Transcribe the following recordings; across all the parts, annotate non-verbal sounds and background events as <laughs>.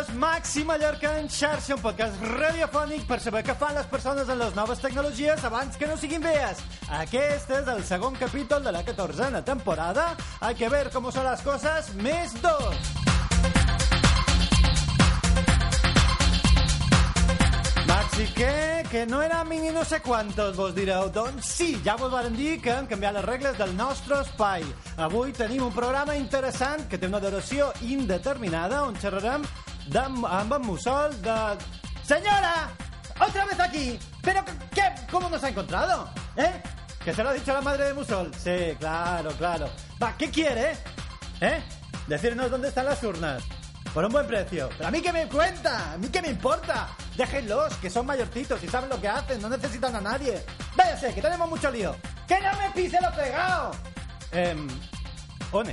és Màxim Mallorca en xarxa, un podcast radiofònic per saber què fan les persones en les noves tecnologies abans que no siguin vees. Aquest és el segon capítol de la 14a temporada. Hay que ver cómo son las cosas, més dos. Maxi, què? Que no era mini no sé quantos, vos direu. Doncs sí, ja vos varen dir que hem canviat les regles del nostre espai. Avui tenim un programa interessant que té una duració indeterminada on xerrarem de, amb en Mussol de... Senyora! ¡Otra vez aquí! ¿Pero qué? ¿Cómo nos ha encontrado? ¿Eh? ¿Que se lo ha dicho la madre de Musol? Sí, claro, claro. Va, ¿qué quiere? ¿Eh? Decirnos dónde están las urnas. Por un buen precio. Pero a mí qué me cuenta, a mí qué me importa. Déjenlos, que son mayorcitos y saben lo que hacen, no necesitan a nadie. Váyase, que tenemos mucho lío. ¡Que no me pise lo pegado! Eh, on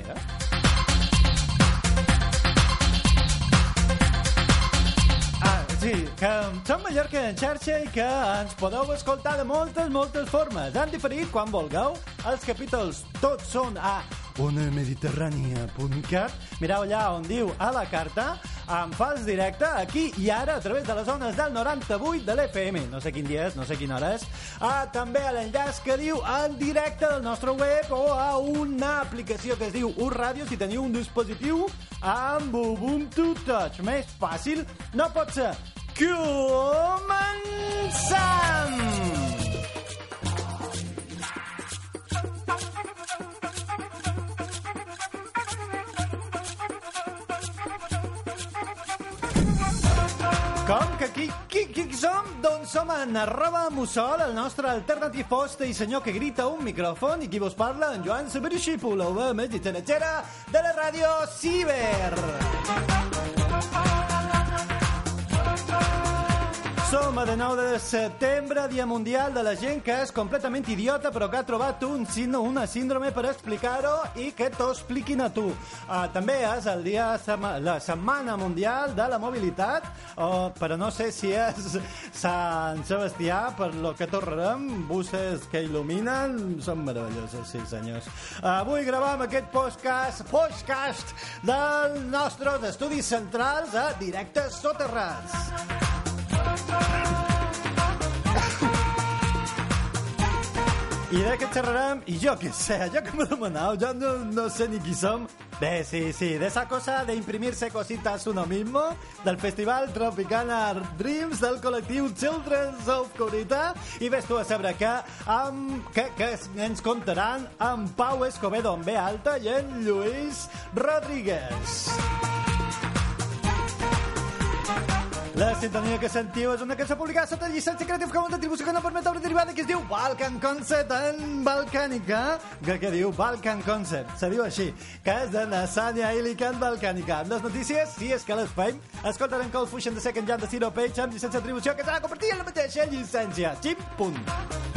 sí, que som Mallorca en xarxa i que ens podeu escoltar de moltes, moltes formes. Han diferit quan vulgueu. Els capítols tots són a onamediterrània.cat. Mireu allà on diu a la carta, en fals directe, aquí i ara, a través de les zones del 98 de l'FM. No sé quin dia és, no sé quina hora és. Ah, també a l'enllaç que diu en directe del nostre web o a una aplicació que es diu Ur Radio si teniu un dispositiu amb Ubuntu Touch. Més fàcil no pot ser. Comencem! Com que aquí, qui, qui, qui som? Doncs som en arroba Mussol, el nostre alternatiu host i senyor que grita un micròfon i qui vos parla, en Joan Saberixipo, la veu més ditxanatxera de la ràdio Ciber. Som a de 9 de setembre, Dia Mundial de la gent que és completament idiota però que ha trobat un síndrome, una síndrome per explicar-ho i que t'ho expliquin a tu. Uh, també és el dia, sema, la Setmana Mundial de la Mobilitat, uh, però no sé si és Sant Sebastià, per lo que tornarem, buses que il·luminen, són meravellosos, sí senyors. Uh, avui gravam aquest podcast, podcast dels nostres estudis centrals a Directes Soterrats. <laughs> I de què xerrarem? I jo què sé, jo que m'ho demanau, jo no, no sé ni qui som. Bé, sí, sí, de esa cosa de imprimirse cositas uno mismo, del Festival Tropicana Dreams, del col·lectiu Children's of Corita, i ves tu a saber que, amb, que, que ens contaran amb Pau Escobedo en B alta i en Lluís Rodríguez. La sintonia que sentiu és una cançó publicada sota llicència Creative Commons d'atribució que no permet obra derivada que es diu Balkan Concept en balcànica que, que diu Balkan Concept se diu així, que és de Nasania Ilican Balcànica. Les notícies, si és que les fem, escoltarem Cold Fusion de Second Jam de Zero Page amb llicència d'atribució que serà compartida en la mateixa llicència. Xip, punt.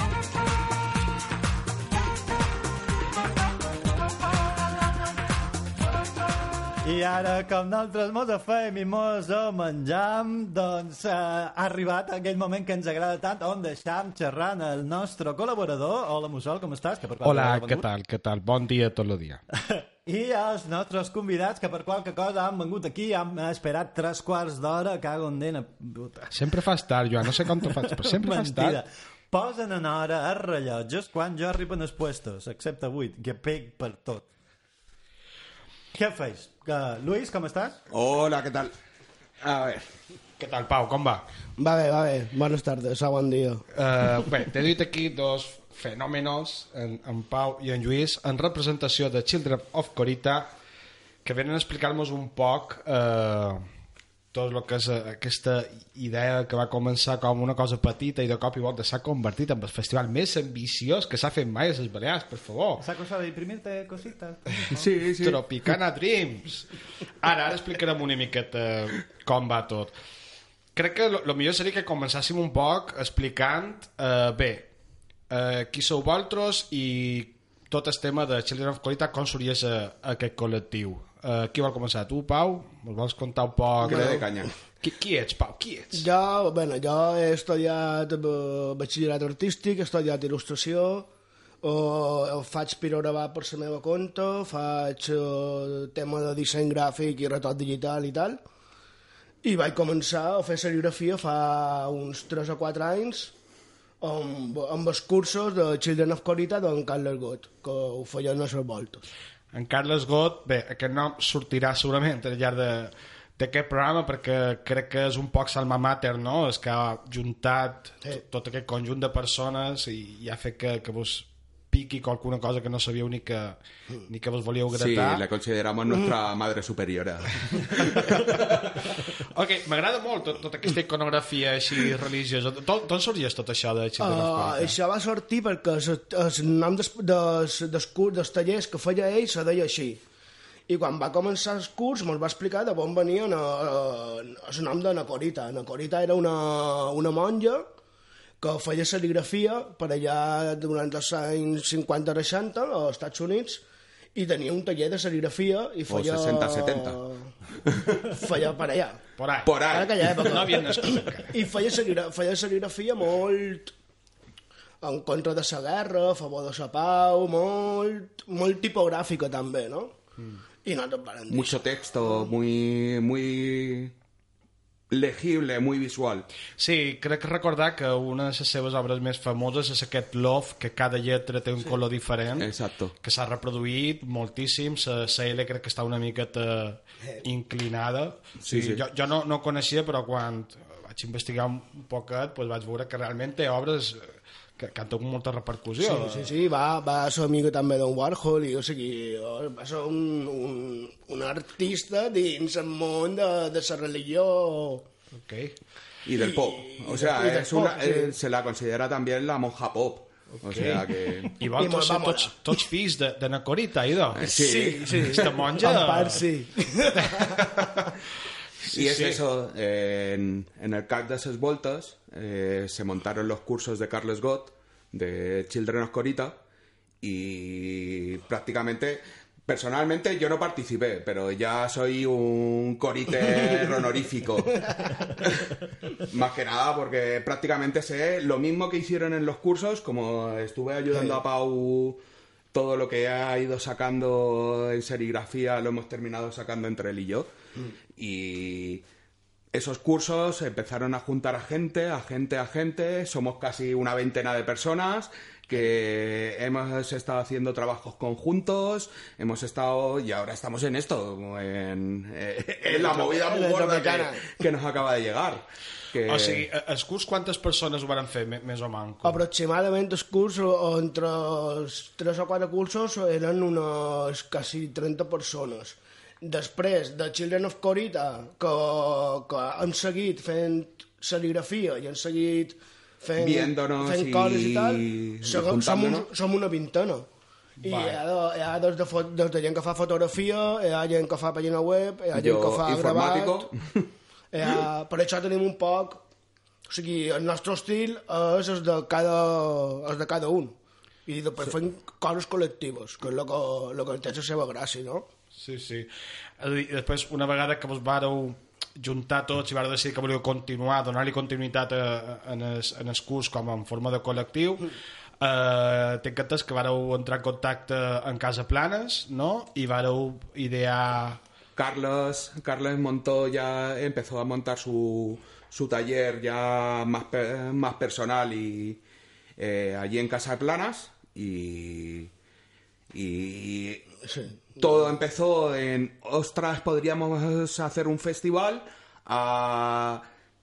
I ara, com nosaltres mos fem i mos ho menjam, doncs eh, ha arribat aquell moment que ens agrada tant, on deixam xerrant el nostre col·laborador. Hola, Mussol, com estàs? Que per Hola, què tal, què tal? Bon dia tot el dia. <laughs> I els nostres convidats, que per qualque cosa han vengut aquí, han esperat tres quarts d'hora, cago en dena. Puta. Sempre fas tard, Joan, no sé com t'ho faig, però sempre fas tard. Posen en hora els rellotges quan jo arribo en els puestos, excepte avui, que peg per tot. Què feis? Uh, Luis, com estàs? Hola, ¿qué tal? A ver. Què tal, Pau, com va? Va bé, va bé. Buenas tardes, a buen dia. Uh, bé, t'he dit aquí dos fenòmenos, en, en Pau i en Lluís, en representació de Children of Corita, que venen a explicar-nos un poc eh, tot el que és eh, aquesta idea que va començar com una cosa petita i de cop i volta s'ha convertit en el festival més ambiciós que s'ha fet mai a les Balears, per favor. Esa cosa de imprimirte cositas. Sí, sí. Tropicana Dreams. Ara, ara explicarem una miqueta com va tot. Crec que el millor seria que començàssim un poc explicant, eh, bé, eh, qui sou vosaltres i tot el tema de Children of Qualitat, com sorgeix a, a aquest col·lectiu. Eh, qui vol començar? Tu, Pau? Ens vols contar un poc? Le dé caña. Qui, qui ets, Pau? Qui ets? Jo, bueno, jo he estudiat batxillerat artístic, he estudiat il·lustració, o, faig pirografar per la meva compte, faig eh, tema de disseny gràfic i retot digital i tal, i vaig començar a fer serigrafia fa uns 3 o 4 anys amb, amb els cursos de Children of Corita d'en Carles Got, que ho feien a les voltes. En Carles Got, bé, aquest nom sortirà segurament al llarg de d'aquest programa perquè crec que és un poc salma mater, no? És que ha juntat Sí. tot, tot aquest conjunt de persones i, i ha fet que, que vos piqui qualcuna cosa que no sabíeu ni que, ni que vos volíeu Sí, gratar. la consideramos nuestra madre superiora. <laughs> Ok, m'agrada molt tot, tota aquesta iconografia així religiosa. D'on sorgies tot això de Children of Uh, Corita? això va sortir perquè el, nom des, des, des, dels tallers que feia ell se deia així. I quan va començar el curs me'ls va explicar de on venia uh, el nom de Nacorita. Nacorita era una, una monja que feia serigrafia per allà durant els anys 50-60 als Estats Units i tenia un taller de serigrafia i feia... 60-70. <laughs> Feia per allà. Por ahí. Por ahí. aquella època. No havien nascut encara. I feia, serigra feia serigrafia molt en contra de la guerra, a favor de la pau, molt, molt tipogràfica també, no? Mm. I nosaltres vam dir... Mucho texto, muy, muy legible, muy visual. Sí, crec recordar que una de les seves obres més famoses és aquest Love, que cada lletra té un color diferent. Exacto. que s'ha reproduït moltíssim, la, L crec que està una miqueta inclinada. Sí, sí. Jo, jo no, no coneixia, però quan vaig investigar un poquet pues vaig veure que realment té obres que, que han tingut molta repercussió. Sí, sí, sí, va, va ser amiga també d'un Warhol i o sigui, va ser un, un, un artista dins el món de, de la religió Ok. Y del pop. O sea, y es una, pop, sí. eh, se la considera también la monja pop. O sea que... I I va ser tots, tots fills de, de Nacorita, idò? Sí. Sí, sí. Esta monja... En part, sí. <laughs> y es sí. eso, eh, en, en el CAC de ses Voltas eh, se montaron los cursos de Carles Gott, de Children of Corita, y prácticamente, personalmente yo no participé, pero ya soy un coriter <laughs> honorífico. Más que nada porque prácticamente sé lo mismo que hicieron en los cursos, como estuve ayudando a Pau todo lo que ha ido sacando en serigrafía lo hemos terminado sacando entre él y yo. Y esos cursos empezaron a juntar a gente, a gente, a gente. Somos casi una veintena de personas que hemos estado haciendo trabajos conjuntos, hemos estado y ahora estamos en esto, en, eh, en la movida muy gorda que, que nos acaba de llegar. Que... O sigui, eh, els curs quantes persones ho van fer, més o manco? Aproximadament els cursos, entre els 3 o 4 cursos, eren unes quasi 30 persones. Després de Children of Corita, que, que han seguit fent serigrafia i han seguit fent, fent i- coses i tal, i som, un, som una vintena. I hi ha, hi ha des, de, fo- des de gent que fa fotografia, hi ha gent que fa pàgina web, hi ha gent Jo, que fa gravat... Hi ha, per això tenim un poc... O sigui, el nostre estil és el de cada, el de cada un. I després sí. fem coses col·lectives, que és el que, el que té la seva gràcia, no? Sí, sí. I després, una vegada que vos vareu juntar tots i vareu decidir que volíeu continuar, donar-li continuïtat a, a, en, el, en el curs com en forma de col·lectiu, eh, tinc entès que vareu entrar en contacte en Casa Planes, no? I vareu idear... Carlos, Carlos montó ya, empezó a montar su, su taller ya más, más personal y eh, allí en Casa de Planas y, y Sí. Todo empezó en, ostras, podríamos hacer un festival a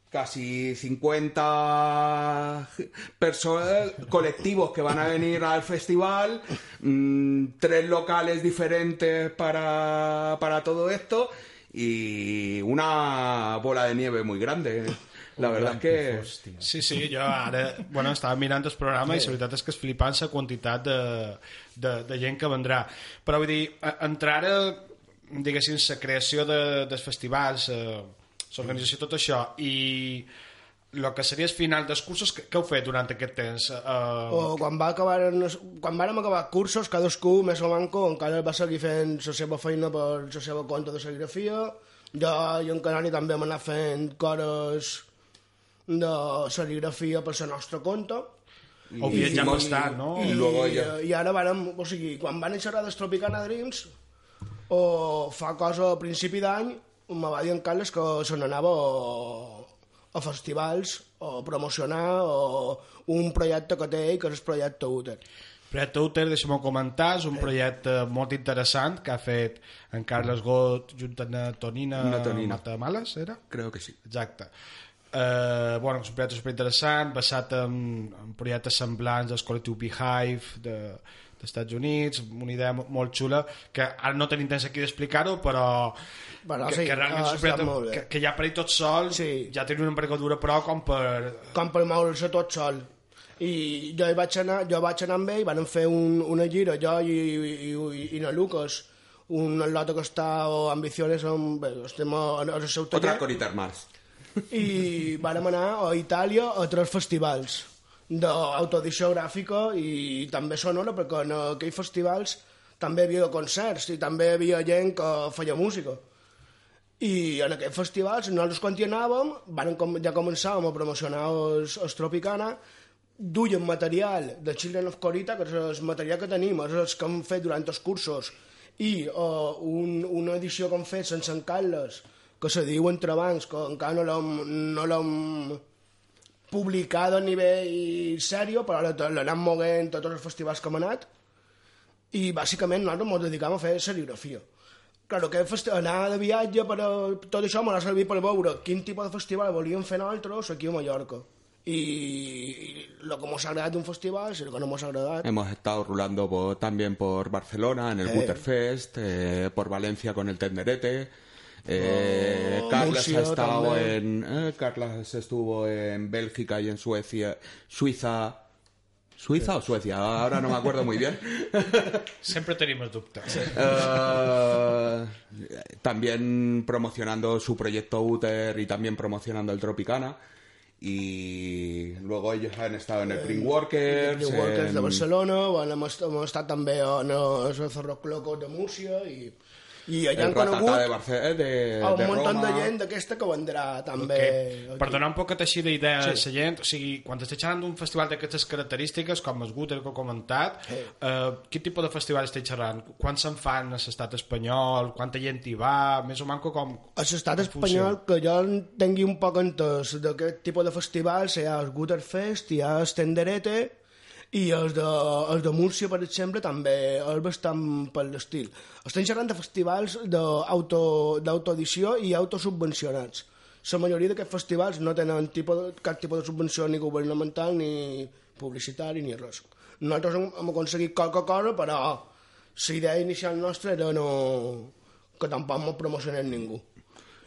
casi 50 perso- colectivos que van a venir al festival, mm, tres locales diferentes para, para todo esto y una bola de nieve muy grande. La verdad es que... Sí, sí, jo ara bueno, estava mirant el programa i la veritat és que és flipant la quantitat de, de, de gent que vendrà. Però vull dir, entrar a, diguéssim, la creació de, dels festivals, eh, l'organització, tot això, i el que seria el final dels cursos, què, què heu fet durant aquest temps? Uh, O quan, va acabar, quan vàrem acabar cursos, cadascú, més o manco, encara va seguir fent la seva feina per la seva compte de serigrafia. Jo i en Canari també hem anat fent coses de serigrafia per la nostra compte. Viatjat hicimos- bastant, no? Y luego I, ya... I ara vàrem, o sigui, quan van enxerrar dels Tropicana Dreams, o fa cosa a principi d'any, me va dir en Carles que se n'anava a, a festivals o a promocionar o un projecte que té ell, que és el projecte Uter. Projecte Uter, deixa'm comentar, és un projecte molt interessant que ha fet en Carles Got junt amb la Tonina, Tonina. Matamales, era? Creo que sí. Exacte. Uh, bueno, és un projecte superinteressant, basat en, en projectes semblants del col·lectiu Beehive de, dels Estats Units, una idea mo- molt xula, que ara no tenim temps aquí d'explicar-ho, però, Però que, sí, que realment projecte bé. que, que ja per ell tot sol Sí. ja té una envergadura però com per... com per moure's tot sol. I jo hi vaig anar, jo vaig anar amb ell, van fer un, una gira, jo i, i, i, i na Lucas, un atleta que està o ambiciones, amb, bé, estem a, a, a seu Otra taller, Corita más. I vàrem anar a Itàlia a tres festivals d'autoedició gràfica i també sonora perquè en aquells festivals també hi havia concerts i també hi havia gent que feia música. I en aquests festivals nosaltres quan hi anàvem van ja començàvem a promocionar els, els Tropicana duien material de Children of Corita que és el material que tenim és el que hem fet durant els cursos i uh, un, una edició que hem fet sense en Carles que se diu Entrebancs que encara no l'hem no l'hem publicat a nivell sèrio però l'anem moguent a tots els festivals que hem anat i bàsicament nosaltres ens dedicam a fer serigrafia Claro, que anar de viatge per a, tot això m'ha servit per veure quin tipus de festival volíem fer nosaltres aquí a Mallorca i lo que ens ha agradat d'un festival i el que no ha agradat Hemos estado rulando por- también por Barcelona, en el Eh. Butterfest, eh, por Valencia con el Tenderete. Eh, Oh, Carlos Murcia ha estado también. en. eh, Carlos estuvo en Bélgica y en Suecia. Suiza. ¿Suiza o Suecia? Ahora no me acuerdo muy bien. <laughs> Sempre tenim els dubtes. Eh, también promocionando su proyecto Uter y también promocionando el Tropicana. Y luego ellos han estado en el Green Workers. New Workers de Barcelona bueno, hem, est hem estat també en el Zorro Cloco de Múrcia i, i allà han conegut de, Barce eh, de, un de munt de gent d'aquesta que vendrà també Okay. aquí. Per donar un poquet així d'idea sí. a la gent, o sigui, quan estàs xerrant d'un festival d'aquestes característiques, com el Guter que he comentat, Sí. eh, quin tipus de festival estàs xerrant? Quan se'n fan a l'estat espanyol? Quanta gent hi va? Més o manco com... A l'estat espanyol, que jo en tingui un poc entès d'aquest tipus de festivals, hi ha el Guterfest, hi ha el Tenderete, i els de, els de Múrcia, per exemple, també és bastant per l'estil. Estem xerrant de festivals d'auto- d'autoedició i autosubvencionats. La majoria d'aquests festivals no tenen tipus, cap tipus de subvenció ni governamental ni publicitari ni res. Nosaltres hem, hem aconseguit qualque cosa, però la idea inicial nostra era no, que tampoc no promocionem ningú.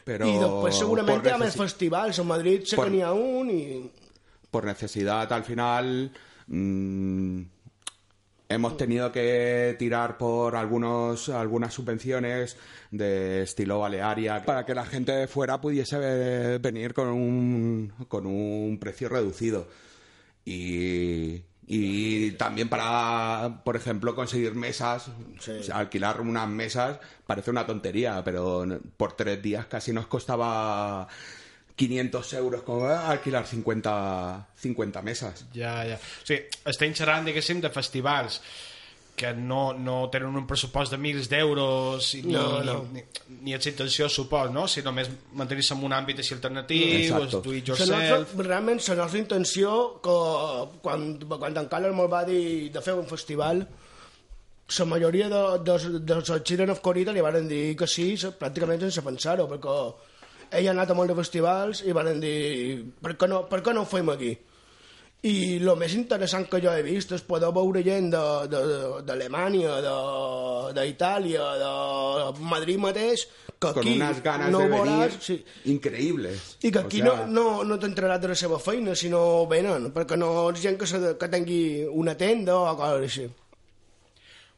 Pero I després segurament hi ha més festivals. A Madrid sé Por- que n'hi ha un i... por necesidad al final mm, hemos tenido que tirar por algunos algunas subvenciones de estilo Balearia para que la gente de fuera pudiese ve- venir con un con un precio reducido y y también para, por ejemplo, conseguir mesas, Sí. o sea, alquilar unas mesas parece una tontería, pero por tres días casi nos costaba 500 euros como alquilar 50, 50 mesas. Ja, ja. O sigui, estem xerrant, diguéssim, de festivals que no, no tenen un pressupost de mils d'euros i ni, No, no. ni, ni és intenció, supos, no? Si només mantenir-se en un àmbit així alternatiu, Exacto. do it La nostra, yourself... realment la nostra intenció que quan, quan en Carles me'l va dir de fer un festival la majoria de, de, de els Children of Corita li van dir que sí se- pràcticament sense pensar-ho perquè ell ha anat a molts de festivals i van dir per què no, per què no ho fem aquí i el més interessant que jo he vist és poder veure gent d'Alemanya, de- d'Itàlia, de, de Madrid mateix, que Con aquí unas ganas no de veuràs, sí, increíbles. i que O aquí sea, no, no, no t'entraràs de la seva feina, sinó venen, perquè no és gent que, se, que tingui una tenda o coses així.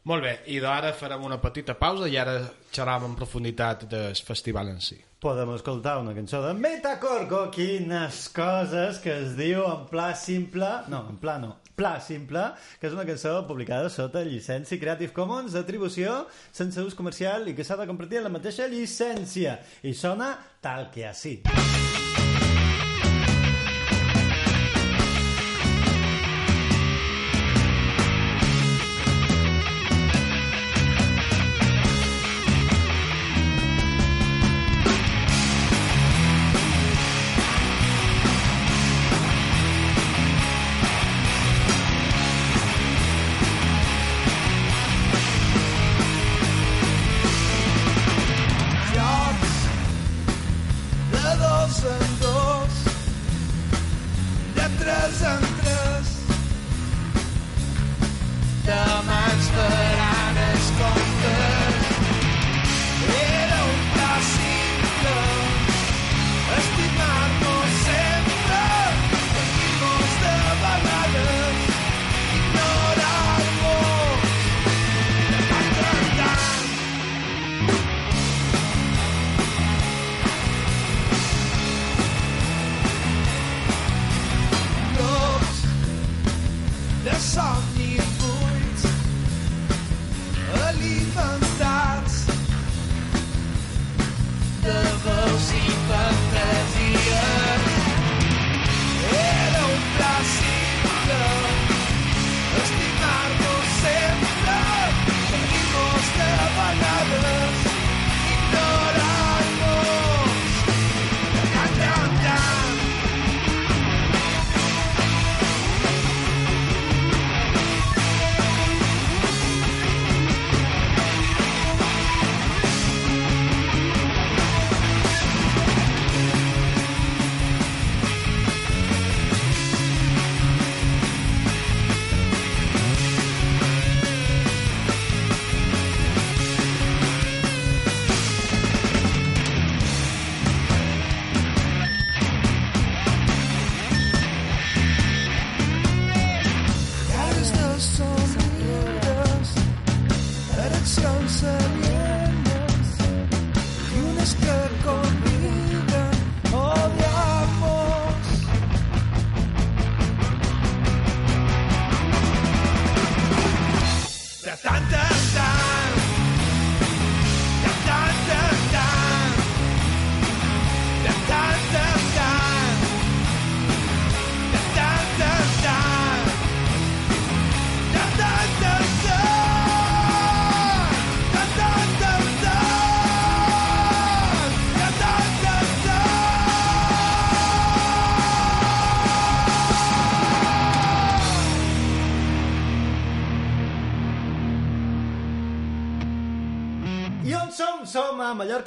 Molt bé, i d'ara farem una petita pausa i ara xerram en profunditat del festival en si. Podem escoltar una cançó de Metacorco, quines coses que es diu en pla simple... No, en pla no, pla simple, que és una cançó publicada sota llicència Creative Commons d'atribució sense ús comercial i que s'ha de compartir la mateixa llicència. I sona tal que així. somnis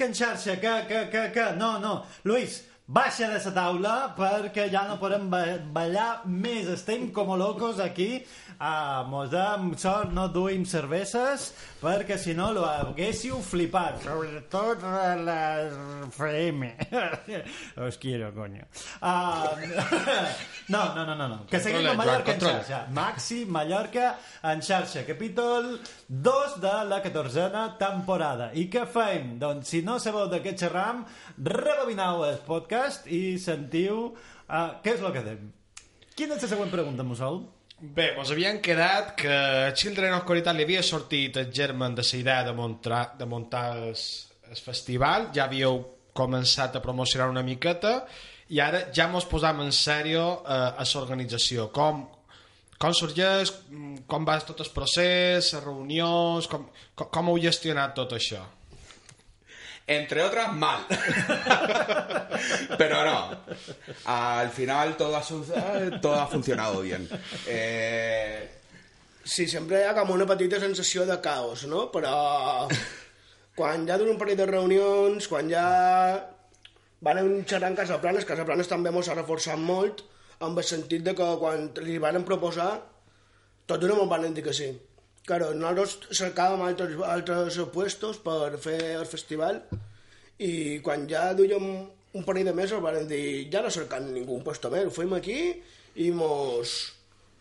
en xarxa. Que, que, que, que... No, no. Luis, baixa de la taula perquè ja no podem ba- ballar més. Estem com locos aquí. Ah, mos de sort no duim cerveses perquè si no lo haguéssiu flipat. Sobretot a la FM. <laughs> Os quiero, coño. Ah, <laughs> no, no, no, no, no. Que seguim Controla, a Mallorca en xarxa. Maxi Mallorca en xarxa, capítol 2 de la 14a temporada. I què fem? Doncs si no sabeu de què xerram, rebobinau el podcast i sentiu uh, què és el que fem. Quina és la següent pregunta, Mussol? Bé, ens havien quedat que Children of Corita li havia sortit el germen de la idea de muntar, de muntar el, el festival, ja havíeu començat a promocionar una miqueta i ara ja mos posam en sèrio eh, a l'organització. Com, com sorgeix, mm, com va tot el procés, les reunions, com, com, com heu gestionat tot això? Entre otras, mal. Pero no. Al final todo ha, todo ha funcionado bien. Eh, Sí, sempre hi ha com una petita sensació de caos, no? Però quan ja d'un parell de reunions, quan ja van xerrar en Casaplanes, Casaplanes també mos ha reforçat molt amb el sentit de que quan li van proposar tots no me'n van dir que sí. Claro, nosaltres cercàvem altres, altres puestos per fer el festival i quan ja duíem un parell de mesos van dir ja no cercant ningú puesto més, ho fem aquí i mos,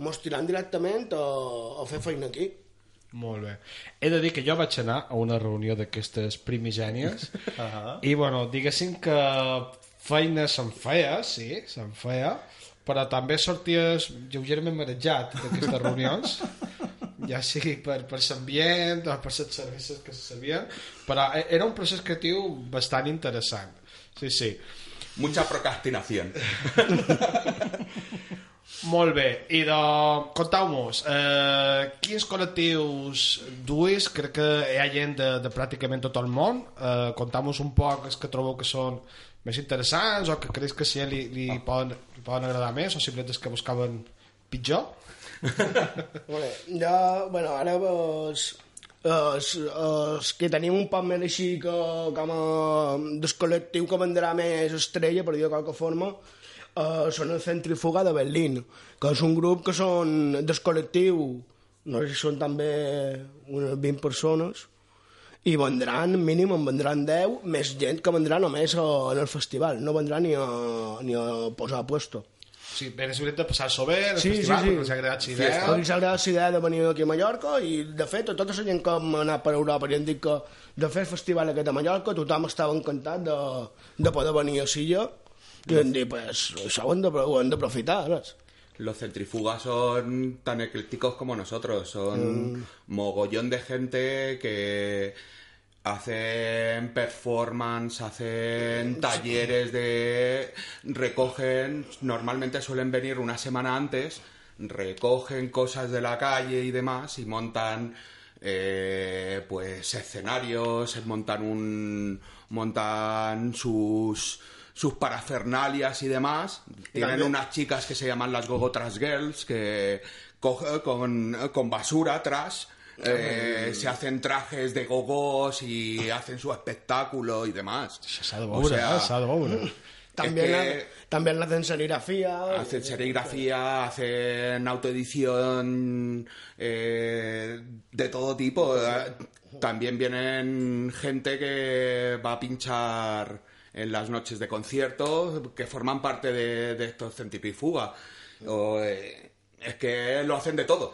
mos tirant directament a, a fer feina aquí. Molt bé. He de dir que jo vaig anar a una reunió d'aquestes primigènies <laughs> uh -huh. i, bueno, diguéssim que feina se'n feia, sí, se'n feia, però també sorties lleugerament marejat d'aquestes reunions, <laughs> ja sigui per, per l'ambient o per les cerveses que se sabien, però e- era un procés creatiu bastant interessant. Sí, sí. mucha procrastinación. <laughs> Molt bé, i de... contau-nos, eh, quins col·lectius duis? Crec que hi ha gent de, de pràcticament tot el món. Eh, contau-nos un poc els que trobeu que són més interessants o que creus que si li, li, poden, li poden agradar més o simplement els que buscaven pitjor. Vale, ja, bueno, ara els, els, els que tenim un poc més així que, com a del col·lectiu que vendrà més estrella, per dir de qualque forma, uh, són el Centrifuga de Berlín, que és un grup que són del col·lectiu, no sé si són també unes 20 persones, i vendran, mínim en vendran 10, més gent que vendrà només en el festival, no vendrà ni a, ni a posar a puesto. Sí, ben és veritat de passar-s'ho bé, el Sí, festival, sí, sí. perquè els ha agradat la idea. ells agrada la idea de venir aquí a Mallorca i, de fet, a tota la gent que hem anat per Europa i han dit que de fer el festival aquest a Mallorca tothom estava encantat de, de poder venir a Silla i han dit, pues, això ho hem de- ho hem d'aprofitar, saps? Los centrifugas son tan eclécticos como nosotros, son mogollón de gente que hacen performance, hacen talleres de... recogen, normalmente suelen venir una semana antes, recogen cosas de la calle y demás y montan eh, pues escenarios, montan un montan sus sus parafernalias y demás. Tienen también- unas chicas que se llaman las Gogotras Girls que coge- con, con basura trash eh, se hacen trajes de gogos y hacen su espectáculo y demás. O sea. También, que- la- también hacen serigrafía. Hacen serigrafía, hacen autoedición eh, de todo tipo. También vienen gente que va a pinchar en las noches de concierto, que forman parte de, de estos Centipifuga. O, eh, és que lo hacen de todo.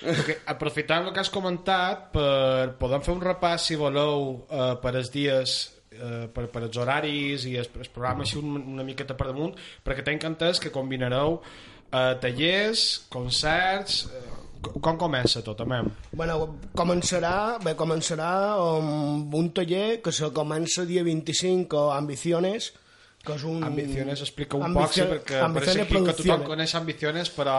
Perquè, aprofitant el que has comentat, per, podem fer un repàs, si voleu, eh, per els dies, eh, per, per els horaris i el, el programa així un, una miqueta per damunt, perquè tinc entès que combinareu eh, tallers, concerts... Eh, com comença tot, amem? Bueno, començarà, bé, començarà amb un taller que se comença dia 25 a Ambiciones, que és un... Ambiciones, explica un Ambicio- poc, sí, perquè Ambiciones aquí que tothom coneix Ambiciones, però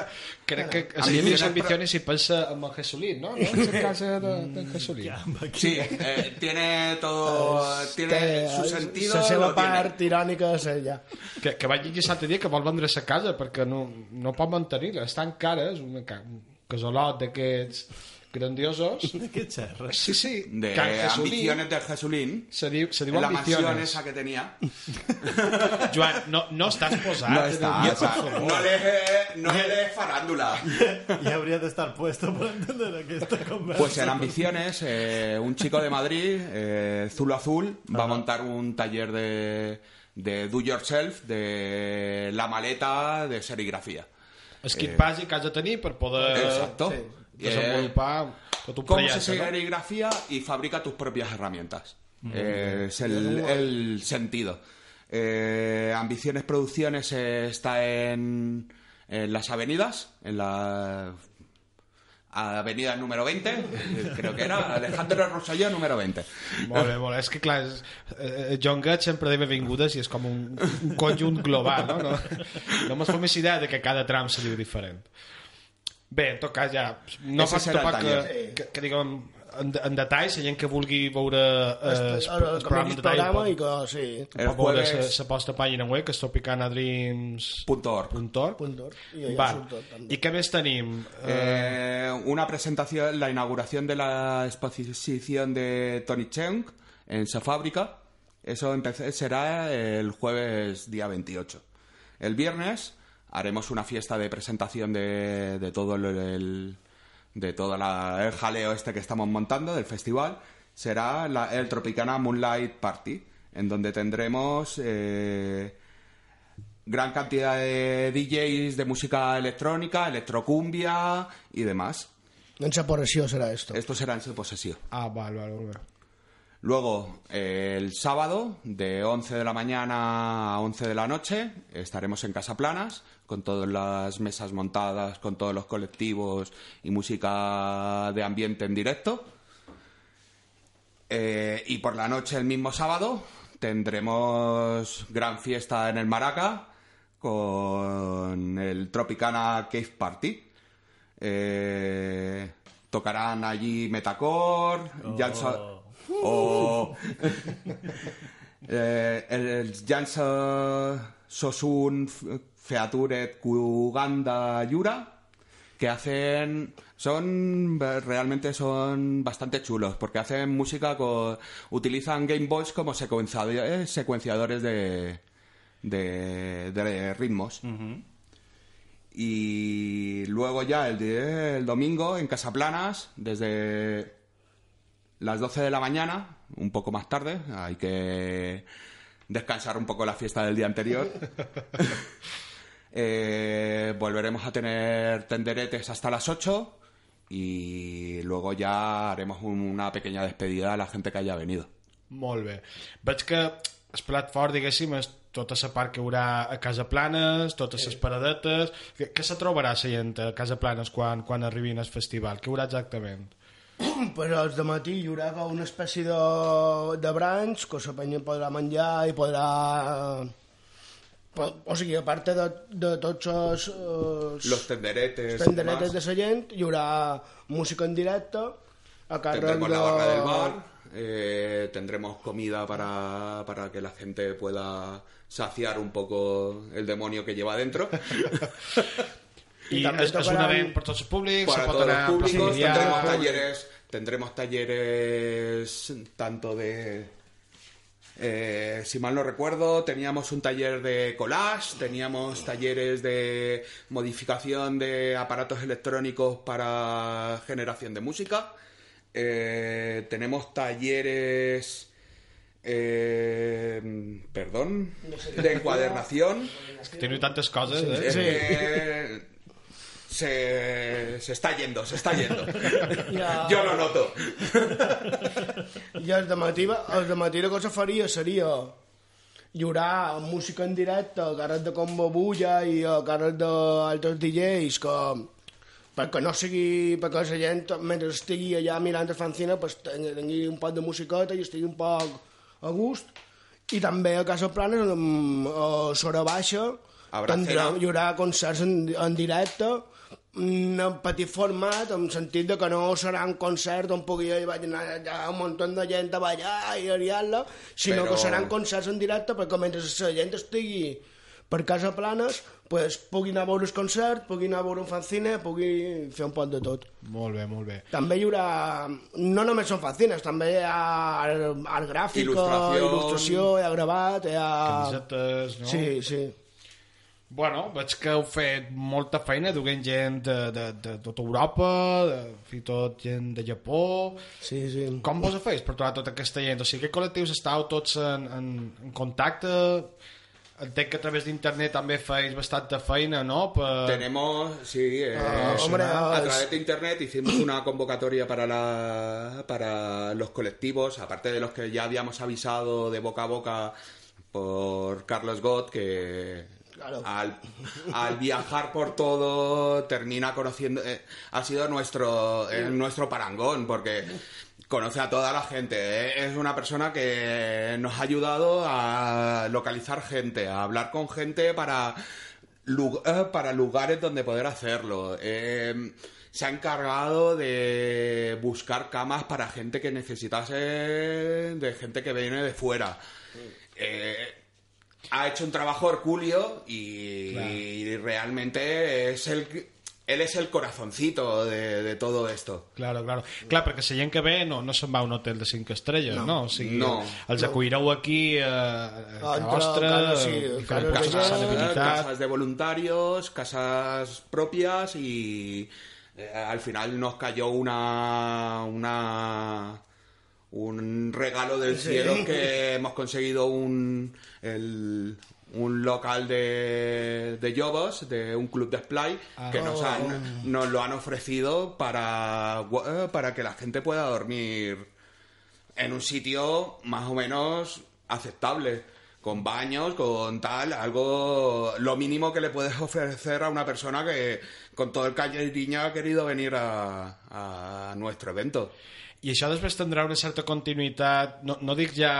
<laughs> crec que es Ambiciones diu pro- Ambiciones i pensa en el Jesulín, no? No és el cas de, de Jesulín. Sí, eh, tiene todo. Tiene Té- su sentido. La seva lo tiene. part irònica és ella. que, que vaig llegir l'altre dia que vol vendre sa casa perquè no, no pot mantenir-la, estan cares, una, ca- un casalot d'aquests grandiosos. <laughs> De xerres? Sí, sí, De Jesulín, ambiciones del Jesulín. se diu, se diu En la mansión ambiciones. esa que tenía. <laughs> Joan, no, no estàs posat. No favor. no le, no le <laughs> farándula. Ja hauria d'estar puesto per entendre aquesta conversa. Pues en Ambiciones, eh, un chico de Madrid, eh, Zulo Azul, va a montar un taller de, de do yourself, de la maleta de serigrafía. El kit bàsic que has de tenir per poder Exacto. Desenvolupar un Cómo se no? serigrafía y fabrica tus propias herramientas. Eh, es el, el sentido. Eh, Ambiciones Producciones eh, está en, en las avenidas, en la avenida número 20, eh, creo que era, Alejandro Rosselló número 20. Molt bé, molt bé. És que, clar, és, eh, John Gutt sempre de benvingudes i és com un, un conjunt global, no? No, no mos fem idea de que cada tram se diu diferent. Bé, en tot cas, ja, no fa tampoc que, que, que, diguem, en, en detall, la gent que vulgui veure eh, el, El, el, programa en detall i que, sí, El pot veure jueves- la vostra pàgina web, que és tropicana.dreams.org. Punto org. punt d'or. I. I què més tenim? Eh, Eh, una presentación, la inauguración de la exposición de Tony Cheung en su fábrica. Eso será el jueves día 28. El viernes haremos una fiesta de presentación de, de todo el, el- de todo la- el jaleo este que estamos montando del festival. Será la- el Tropicana Moonlight Party, en donde tendremos eh, gran cantidad de DJs de música electrónica, electrocumbia y demás. En separació serà esto. Esto será en su posesión. ah, val, val, val. Luego, eh, el sábado, de 11 de la mañana a 11 de la noche, estaremos en Casa Planas, con todas las mesas montadas, con todos los colectivos y música de ambiente en directo. Eh, y por la noche, el mismo sábado, tendremos gran fiesta en el Maraca con el Tropicana Cave Party. Eh, tocarán allí Metacore, Janso- o <laughs> eh, el, el Janso Sosun Featuret Kuganda Yura que hacen son realmente son bastante chulos porque hacen música con utilizan Game Boys como secuenciadores, secuenciadores de, de, de ritmos. Y luego ya el, el domingo en Casaplanas desde las 12 de la mañana un poco más tarde hay que descansar un poco la fiesta del día anterior <laughs> Eh, volveremos a tener tenderetes hasta las 8 y luego ya haremos un- una pequeña despedida a la gente que haya venido. Molt bé. Veig que el plat fort, diguéssim, és tota la part que hi haurà a Casa Planes, totes les paradetes... Què, què se trobarà la gent a Casa Planes quan, quan arribin al festival? Què hi haurà exactament? <clears throat> Pues els de matí hi haurà una espècie de, de branch que la penya podrà menjar i podrà... po- O sigui, a part de, de tots els, els Los tenderetes. y tenderetes de la gent, hi haurà música en directe a càrrec Tendremos de... la barra del bar, eh, tendremos comida para, para que la gente pueda saciar un poco el demonio que lleva dentro. I, I també és, és un tocaran- event per tots els públics, para todos los públicos, tendremos talleres, tendremos talleres tanto de... eh, si mal no recuerdo, teníamos un taller de collage, teníamos talleres de modificación de aparatos electrónicos para generación de música, eh, tenemos talleres, eh, perdón, de encuadernación. Que teniu tantes coses, eh? Eh, se, se está yendo, se está yendo. <laughs> Ja. Yo lo noto. <laughs> I els de matí, els de matí la cosa faria seria haurà música en directe a càrrec de Combo Bulla i a càrrec d'altres DJs que perquè no sigui perquè la gent mentre estigui allà mirant el fanzine pues, tingui un poc de musiqueta i estigui un poc a gust i també a Casa Planes a Sora Baixa tindrà, hi haurà concerts en, en directe en petit format, en sentit de que no serà un concert on pugui hi vaig anar allà un munt de gent a ballar i ariar-la, sinó Però- que seran concerts en directe perquè mentre la gent estigui per casa planes pues, pugui anar a veure el concert, pugui anar a veure un fanzine, pugui fer un poc de tot. Molt bé, molt bé. També hi haurà... No només són fanzines, també hi ha art gràfic, Il·lustració. il·lustració, hi ha gravat, hi ha... Camisetes, no? Sí, sí. Bueno, veig que heu fet molta feina duent gent de, de, de tota Europa, de, fins i tot gent de Japó... Sí, sí. Com vos ho feis per trobar tota aquesta gent? O sigui, que col·lectius estàu tots en, en, en contacte? Entenc que a través d'internet també feis bastanta feina, no? Per... Tenemos, sí, eh, Ah, hombre, a ah, través de internet hicimos una convocatoria para, la, para los colectivos, aparte de los que ya habíamos avisado de boca a boca por Carlos Gott, que Claro. al, al viajar por todo termina conociendo, eh, ha sido nuestro, eh, nuestro parangón, porque conoce a toda la gente. eh. Es una persona que nos ha ayudado a localizar gente, a hablar con gente para, para lugares donde poder hacerlo. Eh, se ha encargado de buscar camas para gente que necesitase, de gente que viene de fuera. Eh, ha hecho un trabajo hercúleo y, y realmente es el él es el corazoncito de, de todo esto. Claro, claro. Clar, perquè la gent que ve no, no se'n va a un hotel de 5 estrelles, no? O sigui, No. els acollireu aquí eh, a Entre- vostra, sí, cases casas de voluntarios, casas propias y eh, al final nos cayó una una un regalo del cielo que hemos conseguido un el- un local de, de Yobos, de un club de Splay, que nos, han, nos lo han ofrecido para, eh, para que la gente pueda dormir en un sitio más o menos aceptable, con baños, con tal, algo, lo mínimo que le puedes ofrecer a una persona que con todo el cariño ha querido venir a, a nuestro evento. I això després tindrà una certa continuïtat, no, no dic ja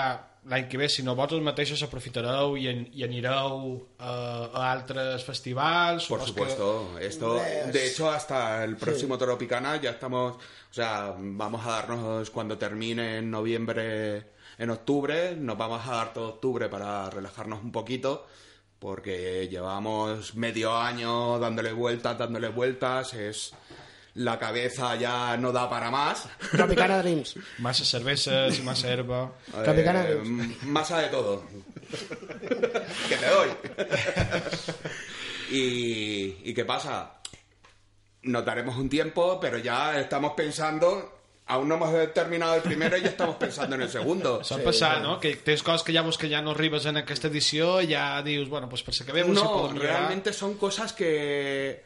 l'any que ve, sinó vosaltres mateixos aprofitareu i, en, i anireu a, a altres festivals... Por supuesto, esto, de hecho, hasta el próximo Toro Picana ya estamos, o sea, vamos a darnos cuando termine en noviembre, en octubre, nos vamos a dar todo octubre para relajarnos un poquito, porque llevamos medio año dándole vueltas, dándole vueltas, es la cabeza ya no da para más. Tropicana Dreams. Cerveses i massa herba... Tropicana Eh, Dreams. masa de todo. que te doy. y, ¿Y qué pasa? Nos daremos un tiempo, pero ya estamos pensando. Aún no hemos terminado el primero y ya estamos pensando en el segundo. Això sí, passar, no? Que tens coses que veus que ja no arribes en aquesta edició i ja dius, bueno, pues per que ve si No, mirar. realmente son cosas que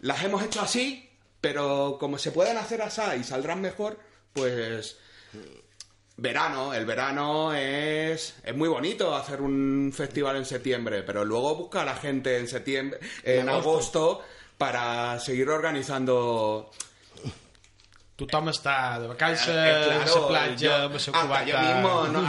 las hemos hecho así, pero como se pueden hacer así y saldrán mejor, pues verano, el verano es, es muy bonito hacer un festival en septiembre, pero luego busca a la gente en septiembre, en agosto, para seguir organizando. Tothom està de vacances, Eh, a la platja, yo- amb la cubata... mismo no,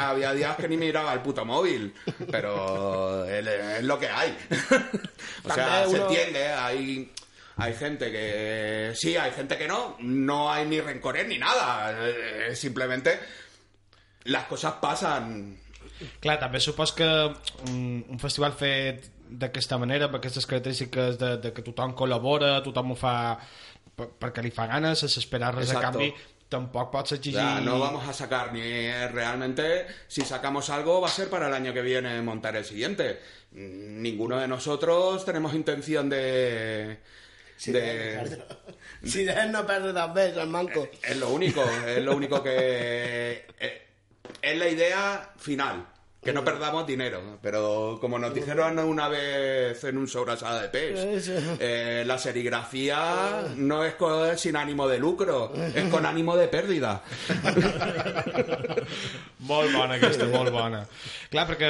había días que ni miraba el puto móvil, pero es, es lo que hay. <laughs> o sea, También se uno- entiende, hay, hay gente que sí, hay gente que no, no hay ni rencores ni nada, eh, simplemente las cosas pasan. Clar, també supos que un, un festival fet d'aquesta manera, amb aquestes característiques de, de que tothom col·labora, tothom ho fa per, perquè li fa ganes, sense esperar res a Exacto. canvi, tampoc pots exigir... no vamos a sacar ni realmente si sacamos algo va a ser para el año que viene montar el siguiente. Ninguno de nosotros tenemos intención de de Si dejen no perdre també, el manco. es lo único, es lo único que eh, es la idea final. Que no perdamos dinero, pero como nos dijeron una vez en un sobrasada de pez, eh, la serigrafía no es co- sin ánimo de lucro, es con ánimo de pérdida. <laughs> Molt bona aquesta, molt bona. Clar, perquè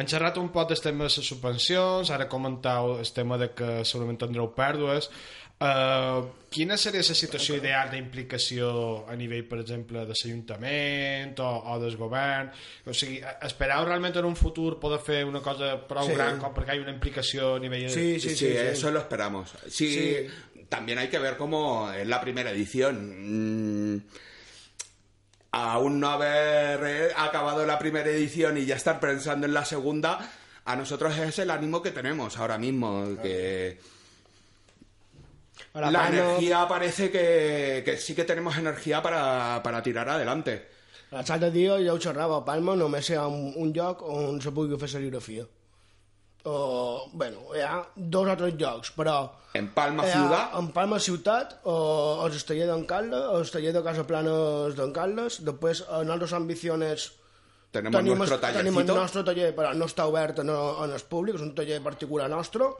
han xerrat un poc del tema de les subvencions, ara comentau el tema de que segurament tindreu pèrdues. Uh, quina seria la situació ideal d'implicació a nivell, per exemple, de l'Ajuntament o, o del govern? O sigui, esperau realment en un futur poder fer una cosa prou Sí. gran com perquè hi ha una implicació a nivell... Sí, Sí, sí, sí. sí. eso lo esperamos. Sí, también hay que ver cómo es la primera edición. Mm, aún no haber acabado la primera edición y ya estar pensando en la segunda, a nosotros es el ánimo que tenemos ahora mismo. Que la energía parece que, que sí que tenemos energía para, para tirar adelante. L'altre dia ja ho xerrava, a Palma només hi ha un, un lloc on se pugui fer serigrafia. O, bueno, hi ha dos o tres llocs, però... En Palma ha, ciudad En Palma ciutat, o, el taller d'en Carles, el taller de Casa Planes d'en Carles, després en altres ambiciones tenemos nuestro tenim el tallercito. nostre taller, però no està obert en, en el públic, és un taller particular nostre,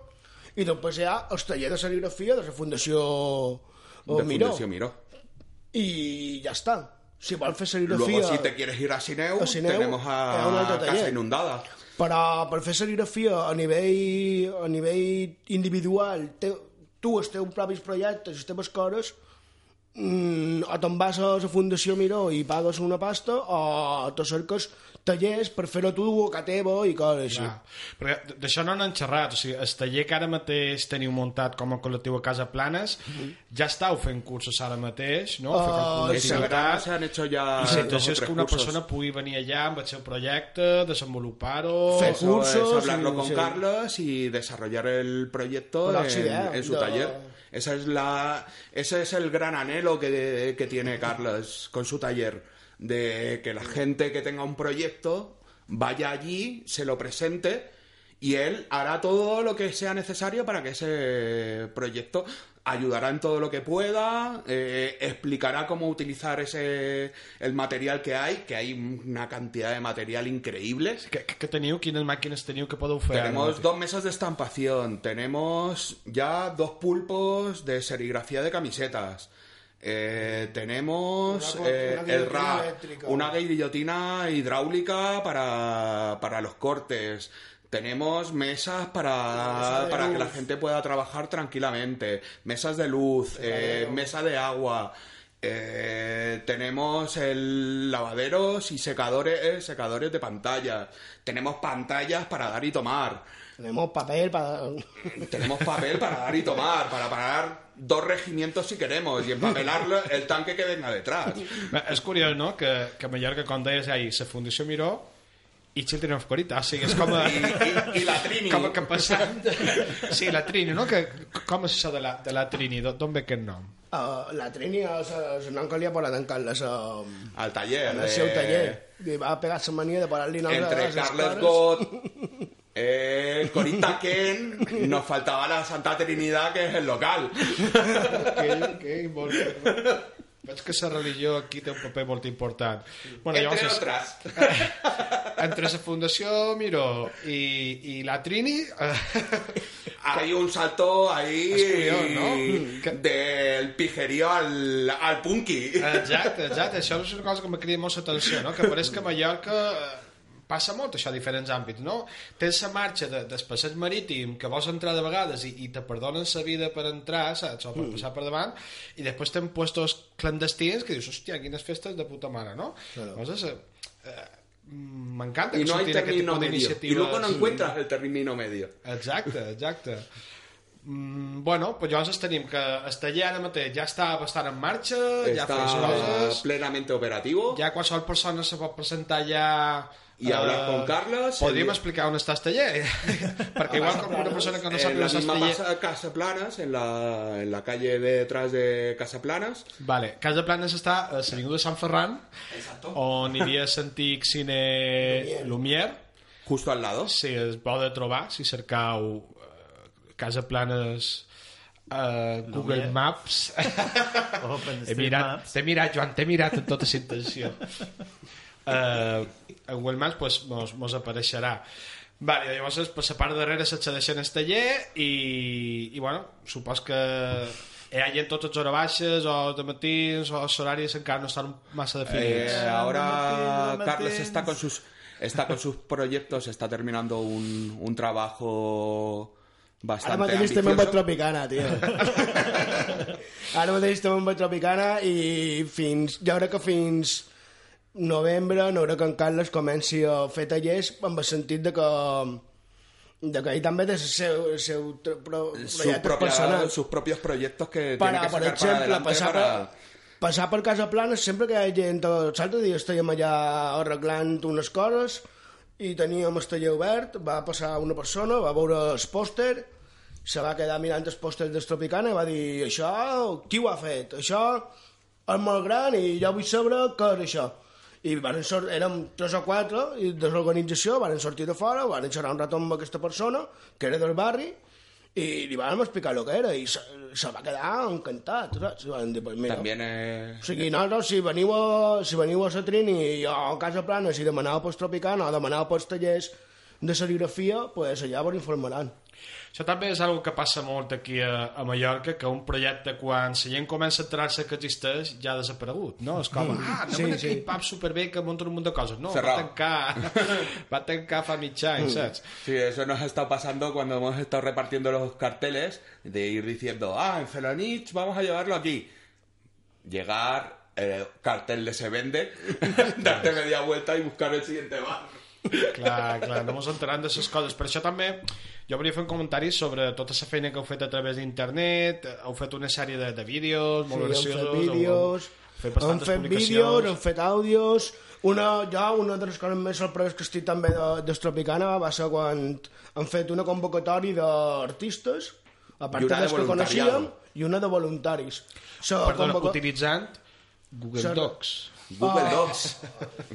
E despois é os talleres de serigrafía da Fundación o de Miró. Fundación Miró. E ya está. Si vol fer serigrafia... Luego, si te quieres ir a Sineu, a Sineu tenemos a, a Casa Inundada. Però per fer serigrafia a nivell, a nivell individual, te, tu els teus propis projectes, les teves coses, mm, o te'n vas a la Fundació Miró i pagues una pasta, o te cerques tallers per fer-ho tu a casa teva i coses així. Perquè d'això no n'han xerrat, o sigui, el taller que ara mateix teniu muntat com a col·lectiu a Casa Planes, ja estàu fent cursos ara mateix, no? Fer Ah, calcul Este verano d'activitat. se han hecho ya I la intenció és que una cursos. persona pugui venir allà amb el seu projecte, desenvolupar-ho... Fer cursos es hablarlo con sí. Carlos y desarrollar el proyecto Bueno, en, sí, eh, en su yo- taller. Esa es la, ese es el gran anhelo que, que tiene Carlos con su taller, de que la gente que tenga un proyecto vaya allí, se lo presente y él hará todo lo que sea necesario para que ese proyecto ayudará en todo lo que pueda, eh, explicará cómo utilizar ese el material que hay, que hay una cantidad de material increíble. Que, que, que teniu? Quines màquines teniu que podeu fer? Tenemos dos mesas de estampación, tenemos ya dos pulpos de serigrafía de camisetas. Eh, tenemos Una- eh, una el RAP, eléctrica. una guillotina hidráulica para, para los cortes. Tenemos mesas para, Mesa para que la gente pueda trabajar tranquilamente. Mesas de luz, eh, mesa de agua. eh, tenemos el lavaderos y secadores, eh, secadores de pantalla. Tenemos pantallas para dar y tomar. Tenemos papel para... Tenemos papel para dar y tomar, para parar dos regimientos si queremos y empapelar el tanque que venga detrás. Bé, És curiós, no?, que, que a Mallorca, com deies, hi ha la Fundació Miró i Children of Corita, o sigui, és com a... Y, y- y la Trini. <laughs> Com que passant... Sí, la Trini, no? Que, com és això de la, de la Trini? D'on ve aquest nom? Uh, la Trini és el nom que li ha posat en Carles uh, Al taller. en el seu taller. I va pegar la mania de posar-li noms Entre les Carles coses. <laughs> Eh, Corita <laughs> Ken, nos faltaba la Santa Trinidad, que es el local. que, que molt bé. Veig que la religió aquí té un paper molt important. Bueno, Entre llavors, otras. <laughs> entre la Fundació Miró i, i la Trini... Eh, Hay un salto ahí Es curioso, ¿no? Que- del pijerío al, al punky. exacte, exacte. Això és una cosa que me crida molt l'atenció, no? que pareix que Mallorca eh, passa molt això a diferents àmbits, no? Tens la marxa de, del passeig marítim que vols entrar de vegades i, i te perdonen la vida per entrar, saps? O per passar per davant, i després tens puestos clandestins que dius, hòstia, quines festes de puta mare, no? Llavors, eh, eh, m'encanta Y que no hay surtin aquest tipus d'iniciatives. luego no encuentras el término medio. Exacte, exacte. Mm, bueno, pues llavors tenim que el taller ara mateix ja està bastant en marxa, ja fa les Está coses, plenamente operativo. ja qualsevol persona se pot presentar ja... I hablar con Carlos, Podríem el- explicar on està el taller, <laughs> perquè igual com una persona que no sap en on la està el misma taller... casa, Casa Planas, en la, en la calle detrás de Casa Planas. Vale, Casa Planes està a l'Avinguda de Sant Ferran, on hi havia l'antic cine Lumière, Justo al lado. si es pot trobar, si cercau eh, Casa Planes eh, Google Lumière. Maps <laughs> Open he mirat, Maps. t'he mirat, Joan, t'he mirat amb tota la intenció <laughs> uh, en Google Maps pues, mos, mos apareixerà Vale, llavors per la part darrere s'accedeixen al taller i, i bueno, supos que hi ha gent tots les hores baixes o de matins o els horaris encara no estan massa definits Eh, ahora Carlos Martín. está con sus está con sus proyectos, está terminando un, un trabajo Ara bastante mateix estem en. Tropicana, tio. Ara mateix estem en <laughs> Tropicana i fins, jo crec que fins novembre no crec que en Carles comenci a fer tallers amb el sentit de que de que ell també té el seu, el seu pro, Sus, personal. sus propios proyectos que para, tiene que per sacar para exemple, adelante passar, para... per, passar per Casa Plana sempre que hi ha gent els altres dies estàvem allà arreglant unes coses i teníem el taller obert va passar una persona, va veure el pòster se va quedar mirant els pòsters d'Estropicana i va dir això, qui ho ha fet? això és molt gran i jo vull saber què és això i varen sort, érem tres o quatre i de l'organització van sortir de fora van xerrar un rato amb aquesta persona que era del barri i li vam explicar el que era i se, se va quedar encantat saps? Van dir, pues mira, También eh, o sigui, nosaltres, si veniu a, si veniu a la Trini o a Casa Plana, si demaneu pels Tropicana o demaneu pels tallers de serigrafia, pues allà vos informaran. Això també és algo que passa molt aquí a, a Mallorca, que un projecte, quan la gent comença a entrar-se que existeix, ja ha desaparegut, no? És com, ah, anem Sí, sí, sí. sí. pub superbé que munta un munt de coses. No, va Cerrado. tancar, <laughs> va tancar fa mig any, saps? Sí, eso nos ha estado pasando cuando hemos estado repartiendo los carteles, de ir diciendo, ah, en Felanich vamos a llevarlo aquí. Llegar, el cartel de se vende, <laughs> darte media vuelta y buscar el siguiente bar. Clar, clar, anem enterant de les coses. Per això també jo volia fer un comentari sobre tota la feina que heu fet a través d'internet, heu fet una sèrie de, de vídeos molt Sí, hem graciosos, fet heu- vídeos, heu fet hem fet vídeos, hem fet àudios... Una, ja una de les coses més sorpreses que estic també de- d'Estropicana va ser quan hem fet una convocatòria d'artistes, a part de que coneixíem, i una de voluntaris. So, Perdona, convoca- utilitzant Google Sort- Docs. Google Docs.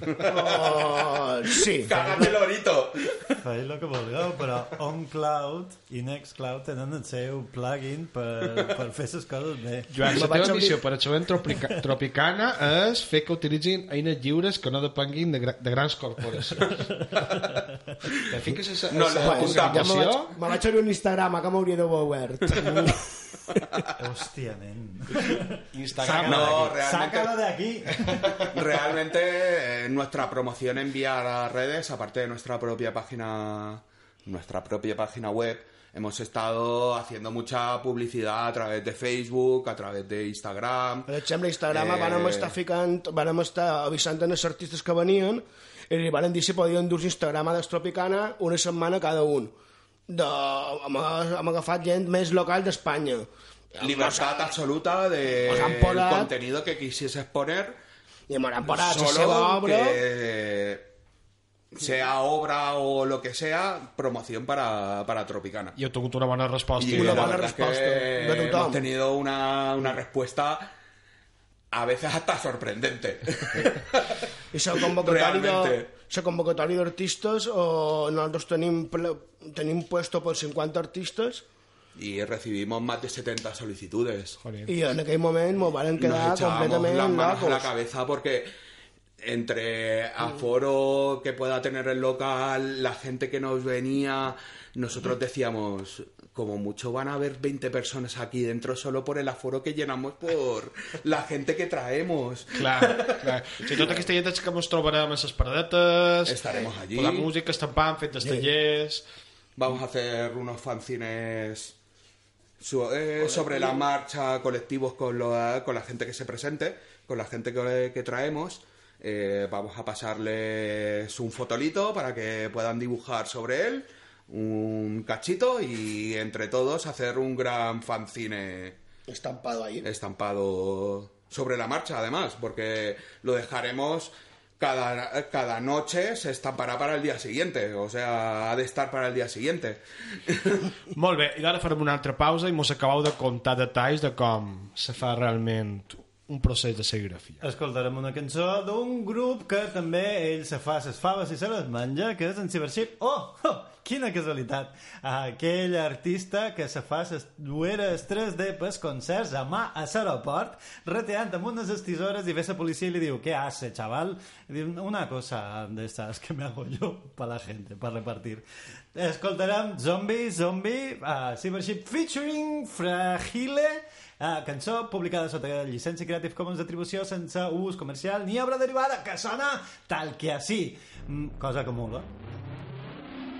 Oh, sí. Cágate lorito. Feu el que vulgueu, però OnCloud i Nextcloud tenen el seu plugin per, per fer les coses bé. Joan, la vaig teva missió per excel·lent tropica, tropicana és fer que utilitzin eines lliures que no depenguin de, gra de grans corporacions. Te fiques esa, No, esa no, Bueno, ja me situació? vaig, me vaig obrir un Instagram que m'hauria d'haver obert. <laughs> Hòstia, nen. <laughs> Instagram. No, Sácalo realmente, de aquí. <laughs> realmente eh, nuestra promoción en vía a las redes, aparte de nuestra propia página, nuestra propia página web, hemos estado haciendo mucha publicidad a través de Facebook, a través de Instagram. Per exemple, Instagram Eh. vàrem estar ficant, vàrem estar avisant artistes que venien i li varen dir si podien dur Instagram a Destropicana una setmana cada un. De, hem, hem agafat gent més local d'Espanya. Libertad absoluta de han el contenido que quisieses poner, I m'han parat la solo seva obra. que sea obra o lo que sea, promoción para, para Tropicana. I heu tingut una bona resposta. Y Una buena verdad es que de tothom. hemos tenido una, una respuesta a veces hasta sorprendente. <laughs> I de, Realmente. La convocatòria d'artistes, o nosaltres tenim, tenim puesto per 50 artistes y recibimos más de 70 solicitudes. Joder. I en aquell moment m'ho van quedar Nos echábamos completament las manos a la locos. cabeza porque entre aforo que pueda tener el local, la gente que nos venía, nosotros decíamos, como mucho van a haber 20 personas aquí dentro solo por el aforo que llenamos por <laughs> la gente que traemos. Clar, clar. O sigui, tota aquesta gent que ens trobarem a les paradetes, Estaremos allí. la música, estampant, fent els tallers... Vamos a hacer unos fanzines su- eh, sobre la marcha, colectivos con, lo- con la gente que se presente, con la gente que, que traemos. Eh, vamos a pasarles un fotolito para que puedan dibujar sobre él, un cachito y entre todos hacer un gran fanzine Estampado ahí. estampado sobre la marcha, además, porque lo dejaremos cada, cada noche, se estampará para el día siguiente, o sea, ha de estar para el día siguiente. <laughs> Molt bé, i ara farem una altra pausa i mos acabeu de contar detalls de com se fa realment un procés de serigrafia. Escoltarem una cançó d'un grup que també ell se fa ses faves i se les menja, que és en Cybership. Oh, oh quina casualitat! Aquell artista que se fa ses dueres 3D pels concerts a mà a l'aeroport, reteant amb unes estisores i ve la policia i li diu ¿qué hace, chaval? I diu, una cosa de estas que me hago yo para la gente, para repartir. Escoltarem Zombie, Zombie, uh, Cybership featuring Fragile, uh, cançó publicada sota llicència Creative Commons d'atribució sense ús comercial ni obra derivada, que sona tal que així. Mm, cosa que mola.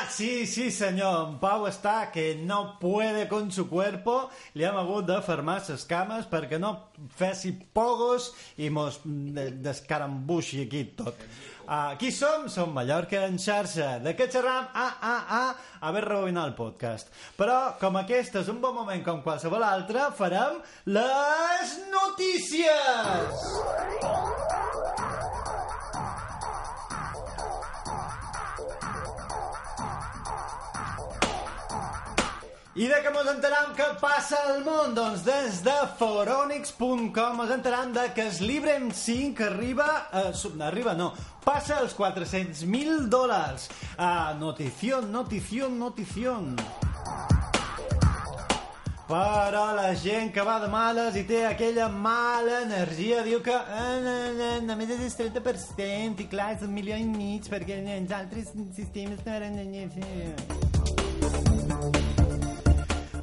vos a semblar? Sí, sí, senyor. En Pau està que no puede con su cuerpo. Li hem hagut de fermar ses cames perquè no fessi pogos i mos de- descarambuixi aquí tot. Uh, qui som? Som Mallorca en xarxa. De què xerram? Ah, ah, ah, haver rebobinar el podcast. Però, com aquest és un bon moment com qualsevol altre, farem les notícies! I de què mos enteram que passa al món? Doncs des de foronix.com mos enteram de que el Librem 5 arriba... Eh, sub- arriba no, passa els 400.000 dòlars. Ah, notición, notición, notición. Però la gent que va de males i té aquella mala energia diu que eh, només és el 30% i clar, és un milió i mig perquè els altres sistemes no eren...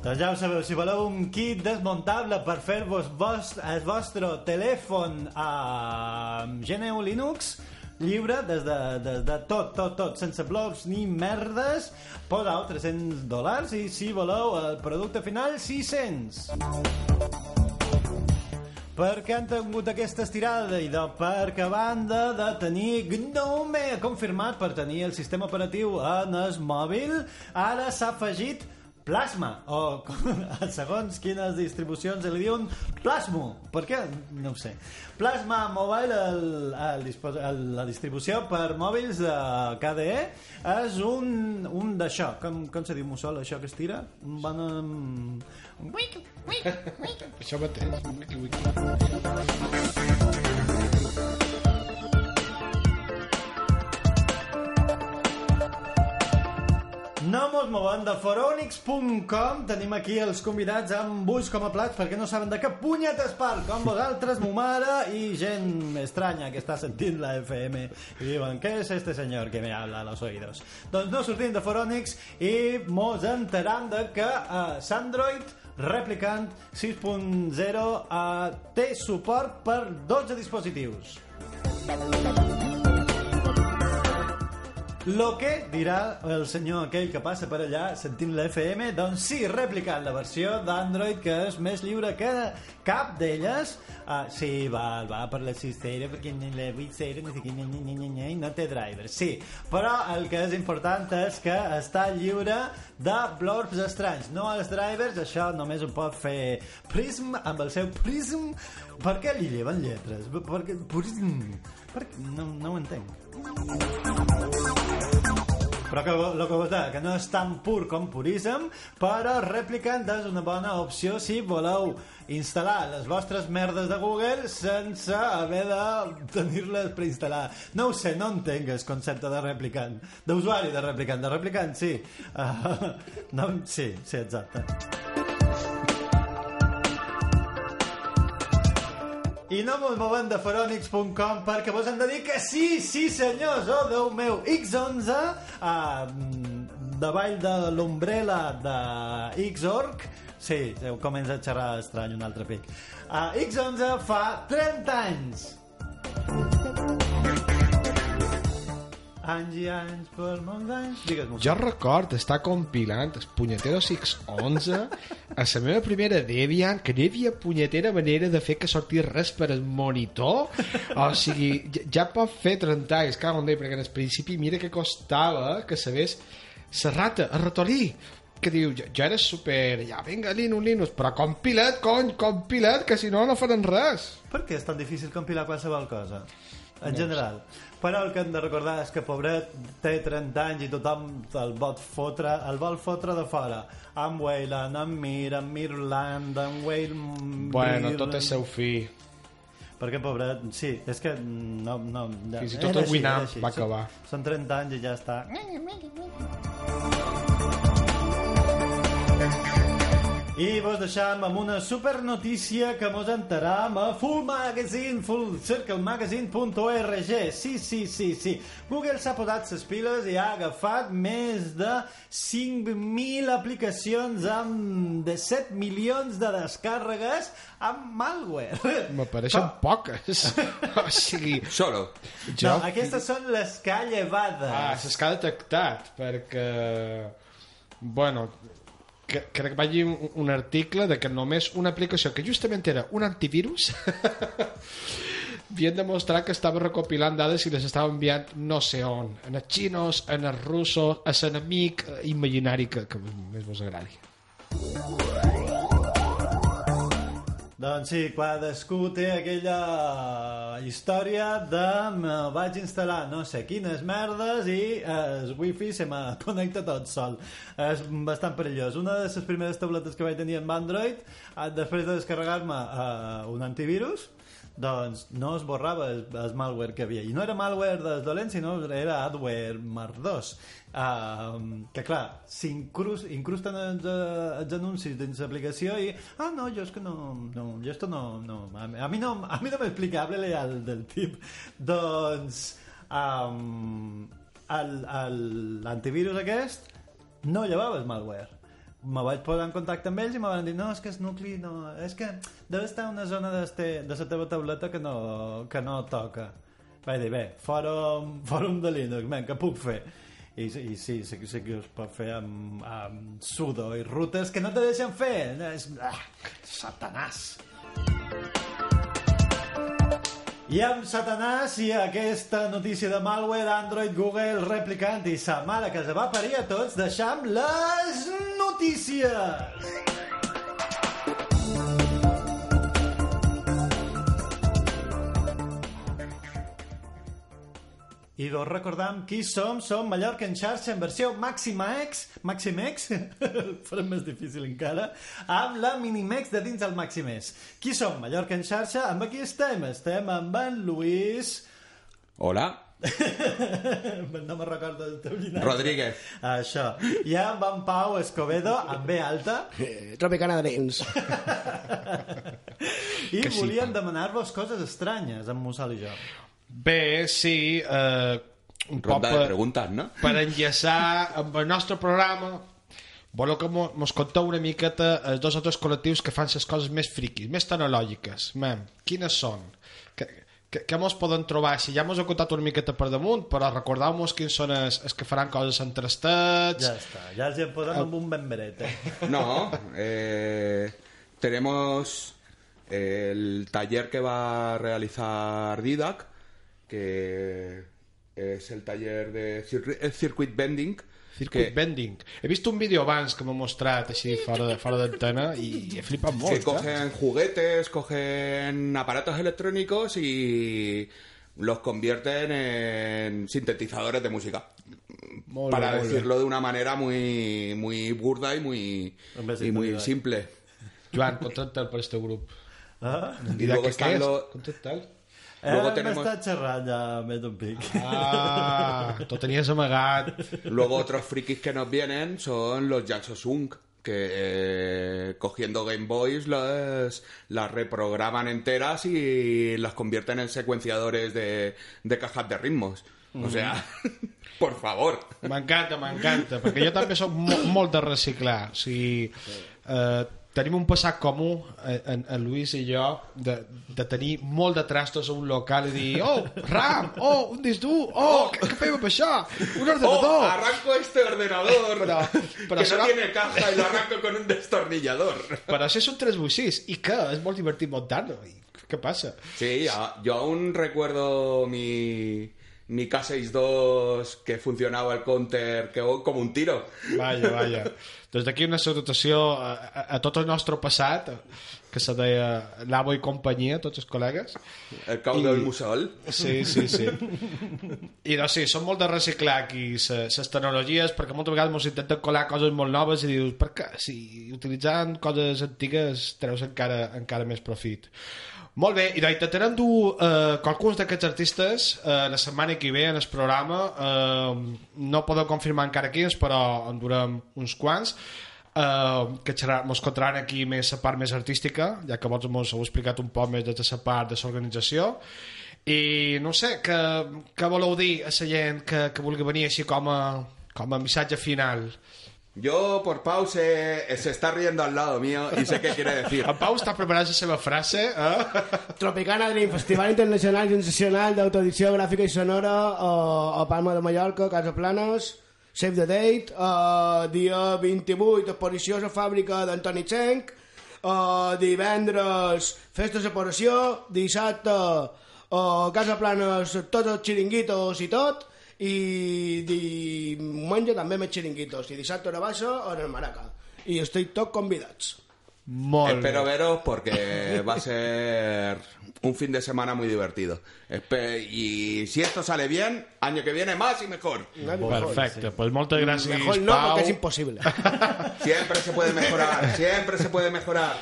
Doncs ja ho sabeu, si voleu un kit desmuntable per fer-vos vos, el vostre telèfon a GNU Linux, lliure des de, des de tot, tot, tot, sense blocs ni merdes, poseu 300 dòlars i si voleu el producte final 600 perquè han tingut aquesta estirada i de, perquè a banda de tenir GNOME confirmat per tenir el sistema operatiu en el mòbil, ara s'ha afegit Plasma, o <laughs> segons quines distribucions li diuen Plasmo, per què? No ho sé. Plasma Mobile, el, el, el, la distribució per mòbils de KDE, és un, un d'això, com, com se diu mussol, això que es tira? Un bon... Um... Això mateix. Wiki, wiki. No mos movem de foronix.com Tenim aquí els convidats amb ulls com a plats perquè no saben de què punyetes parl com vosaltres, mo mare i gent estranya que està sentint la FM i diuen, què és este senyor que me habla a los oídos? Doncs no sortim de Foronix i mos enteram de que uh, Sandroid Replicant 6.0 uh, té suport per 12 dispositius. Lo que dirà el senyor aquell que passa per allà sentint la FM, doncs sí, replicant la versió d'Android que és més lliure que cap d'elles. Uh, sí, va, va per la 6.0 perquè la 8.0 no sé què, nye, nye, nye, nye, nye, no té driver. Sí, però el que és important és que està lliure de blurbs estranys. No els drivers, això només ho pot fer Prism amb el seu Prism. Per què li lleven lletres? Perquè, Prism... Perquè, no, no ho entenc. Però que, el que deia, que no és tan pur com puríssim, però Replicant és una bona opció si voleu instal·lar les vostres merdes de Google sense haver de tenir-les preinstal·lades. No ho sé, no entenc el concepte de Replicant. D'usuari de Replicant. De Replicant, sí. Uh, <laughs> no, sí, sí, exacte. I no mos movem de foronix.com perquè vos hem de dir que sí, sí senyors, oh Déu meu, X11 uh, davall de l'ombrella de Xorg sí, comença a xerrar estrany un altre pic. Uh, X11 fa 30 anys anys i anys per molts anys digues-m'ho Jo record estar compilant els punyeteros X11 a la meva primera Debian, que no hi havia punyetera manera de fer que sortís res per al monitor. O sigui, ja, ja pot fer 30 anys, cago en Déu, perquè en el principi mira que costava que sabés la rata, el ratolí, que diu, jo, jo era super, ja, vinga, Linux, Linux, però compilat, cony, compilat, que si no, no faran res. Per què és tan difícil compilar qualsevol cosa? En general. Però el que hem de recordar és que pobret té 30 anys i tothom el vol fotre, el vol fotre de fora. Amb Wayland, amb Mir, amb Mirland, amb Wayland... Bueno, tot és seu fi. Perquè, pobret, sí, és que no... no ja, Fins i tot el Winamp va acabar. Són, són 30 anys i ja està. I vos deixam amb una super notícia que mos enteram a Full Magazine, fullcirclemagazine.org. Sí, sí, sí, sí. Google s'ha posat les piles i ha agafat més de 5.000 aplicacions amb de 7 milions de descàrregues amb malware. Me pareixen poques. <laughs> o sigui, Solo. jo... No, aquestes són les que ha llevades. Ah, les que ha detectat, perquè... Bueno, que, crec que llegir un, un article de que només una aplicació que justament era un antivirus <laughs> havien demostrat que estava recopilant dades i les estava enviant no sé on, en els xinos, en els russos, a l'enemic eh, imaginari que, que més vos agradi. Doncs sí, cadascú té aquella història de me vaig instal·lar no sé quines merdes i el wifi se me <laughs> connecta tot sol. És bastant perillós. Una de les primeres tabletes que vaig tenir amb Android, eh, després de descarregar-me uh, un antivirus, doncs no es borrava el, el malware que havia. I no era malware dels dolents, sinó era adware 2. Uh, que clar, s'incrusten els, eh, els anuncis dins l'aplicació i ah no, jo és que no, no jo esto no, no a, a mi no a mi no m'explica, háblele al del tip doncs um, el- el- l'antivirus aquest no llevava el malware me vaig posar en contacte amb ells i me van dir no, és que és nucli, no, és que deu estar una zona d'este, de la teva tauleta que no, que no toca. Vaig dir, bé, fòrum, <laughs> fòrum de Linux, men, què puc fer? I, i sí, sí, sí que es pot fer amb, amb sudo i rutes que no te deixen fer. És, ah, satanàs. I amb Satanàs i aquesta notícia de malware, Android, Google, replicant i sa mare que se va parir a tots, deixam les notícies! I dos recordam qui som, som Mallorca en xarxa en versió Màxima X, Maximex, <laughs> farem més difícil encara, amb la Minimex de dins del Maximex. Qui som? Mallorca en xarxa, amb qui estem? Estem amb en Luis... Hola, <laughs> No me recordo el teu llinatge. Rodríguez. Això. I amb en Pau Escobedo, amb B alta. Eh, Tropicana Dreams. <laughs> I Que sí, volíem demanar-vos coses estranyes, amb Mussol i jo. Bé, sí, eh, un Ronda de per, preguntes, no? per enllaçar amb el nostre programa voleu que mo- mos conteu una miqueta els dos o tres col·lectius que fan les coses més friquis, més tecnològiques. Mem, quines són? Que, que, que mos poden trobar? Si ja mos he contat una miqueta per damunt, però recordeu-mos quins són els, els que faran coses entrestats. Ja està, ja els hi posem amb un ben beret. Eh? <laughs> No, eh, tenemos el taller que va a realizar Didac, que es el taller de el circuit bending. Circuit que, Bending. He vist un vídeo abans que m'ha mostrat així fora de- fora d'antena i he flipat que molt. cogen juguetes, cogen aparatos electrónicos y los convierten en sintetizadores de música. Molt para bé. decirlo de una manera muy, muy burda y muy, y muy simple. Joan, contracta'l per este grup. Ah? Y luego están los, Contracta'l. Luego eh, tenemos- M'està xerrant ja més d'un pic. Ah, tenies amagat. Luego otros frikis que nos vienen son los Jansosung, que eh, cogiendo Game Boys las, las reprograman enteras y las convierten en secuenciadores de, de cajas de ritmos. O sea, <laughs> por favor. M'encanta, m'encanta, perquè jo també soc mo molt de reciclar. O sigui, eh, tenim un passat comú, eh, en, en Lluís i jo, de, de tenir molt de trastos a un local i dir oh, RAM, oh, un disc dur, oh, què, què fem amb això? Un ¡Oh! ordenador! Arranco este ordenador Pero- pero que será- no tiene caja y lo arranco con un destornillador. Però això és un 386. I què? És molt divertit muntar-lo. I Què passa? Sí, ya- yo aún recuerdo mi, mi K62 que funcionaba el counter que, como un tiro. Vaja, vaja. Des d'aquí una salutació a, a, a tot el nostre passat, que se deia Lavo i companyia, tots els col·legues. El cau del musol. Sí, sí, sí. I doncs sí, són molt de reciclar aquí les tecnologies, perquè moltes vegades ens intenten colar coses molt noves i dius, per què? Si utilitzant coses antigues treus encara, encara més profit. Molt bé, i intentarem dur eh, qualcuns d'aquests artistes eh, la setmana que ve en el programa. Eh, no podeu confirmar encara quins, però en durem uns quants. Uh, que mos contaran aquí més la part més artística ja que vosaltres mos heu explicat un poc més de la part de l'organització i no sé, què, què voleu dir a la gent que, que vulgui venir així com a, com a missatge final Yo, por Pau, se, se está riendo al lado mío y sé qué quiere decir. <laughs> en Pau està preparant la seva frase eh? <laughs> Tropicana Dream, Festival Internacional Sensacional d'Autoedició Gràfica i Sonora a, a Palma de Mallorca, Casa Planes, Save the Date, uh, dia 28, exposició a fàbrica d'Antoni Txenc, uh, divendres, festa de separació, dissabte, uh, Casa Planes, tots els xiringuitos i tot, i diumenge també més xiringuitos, i dissabte a la baixa en el Maraca. I estic tots convidats. molt Espero bé. veros porque va a ser un fin de semana muy divertido. Espe- y si esto sale bien, año que viene más y mejor. perfecte, pues moltes gràcies Mejor no, porque es imposible. <laughs> Siempre se puede mejorar, siempre se puede mejorar.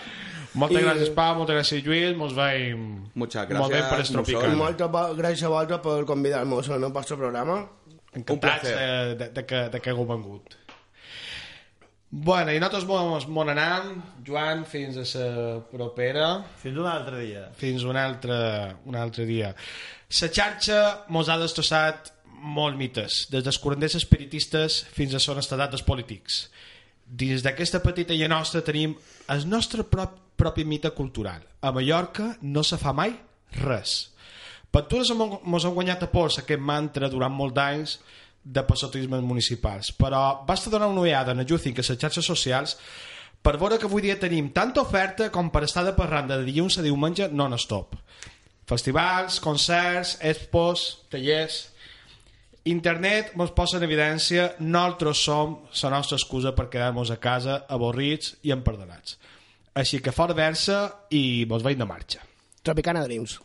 Moltes I- gràcies Pau, moltes gràcies Lluís mos veiem Muchas molt bé gracias, per Mussol. Estropicana Moltes gràcies a vosaltres per convidar-nos en el vostre programa. encantats de, de, de, que, de que hagueu vengut Bueno, i nosaltres mos, mos n'anem, Joan, fins a la propera, Fins un altre dia. fins un altre, un altre dia. La xarxa mos ha destrossat molt mites, des dels curanders espiritistes fins a son estadat dels polítics. dins d'aquesta petita illa nostra tenim el nostre prop, propi mite cultural. A Mallorca no se fa mai res. Pastures ens han guanyat a pols aquest mantra durant molts anys de passotismes municipals, però basta donar una ullada en Juthink a les xarxes socials per veure que avui dia tenim tanta oferta com per estar de parranda de dilluns a diumenge non-stop. Festivals, concerts, expos, tallers... Internet ens posa en evidència nosaltres som la nostra excusa per quedar-nos a casa avorrits i emperdonats. Així que fora versa i vos veig de marxa. Tropicana Dreams.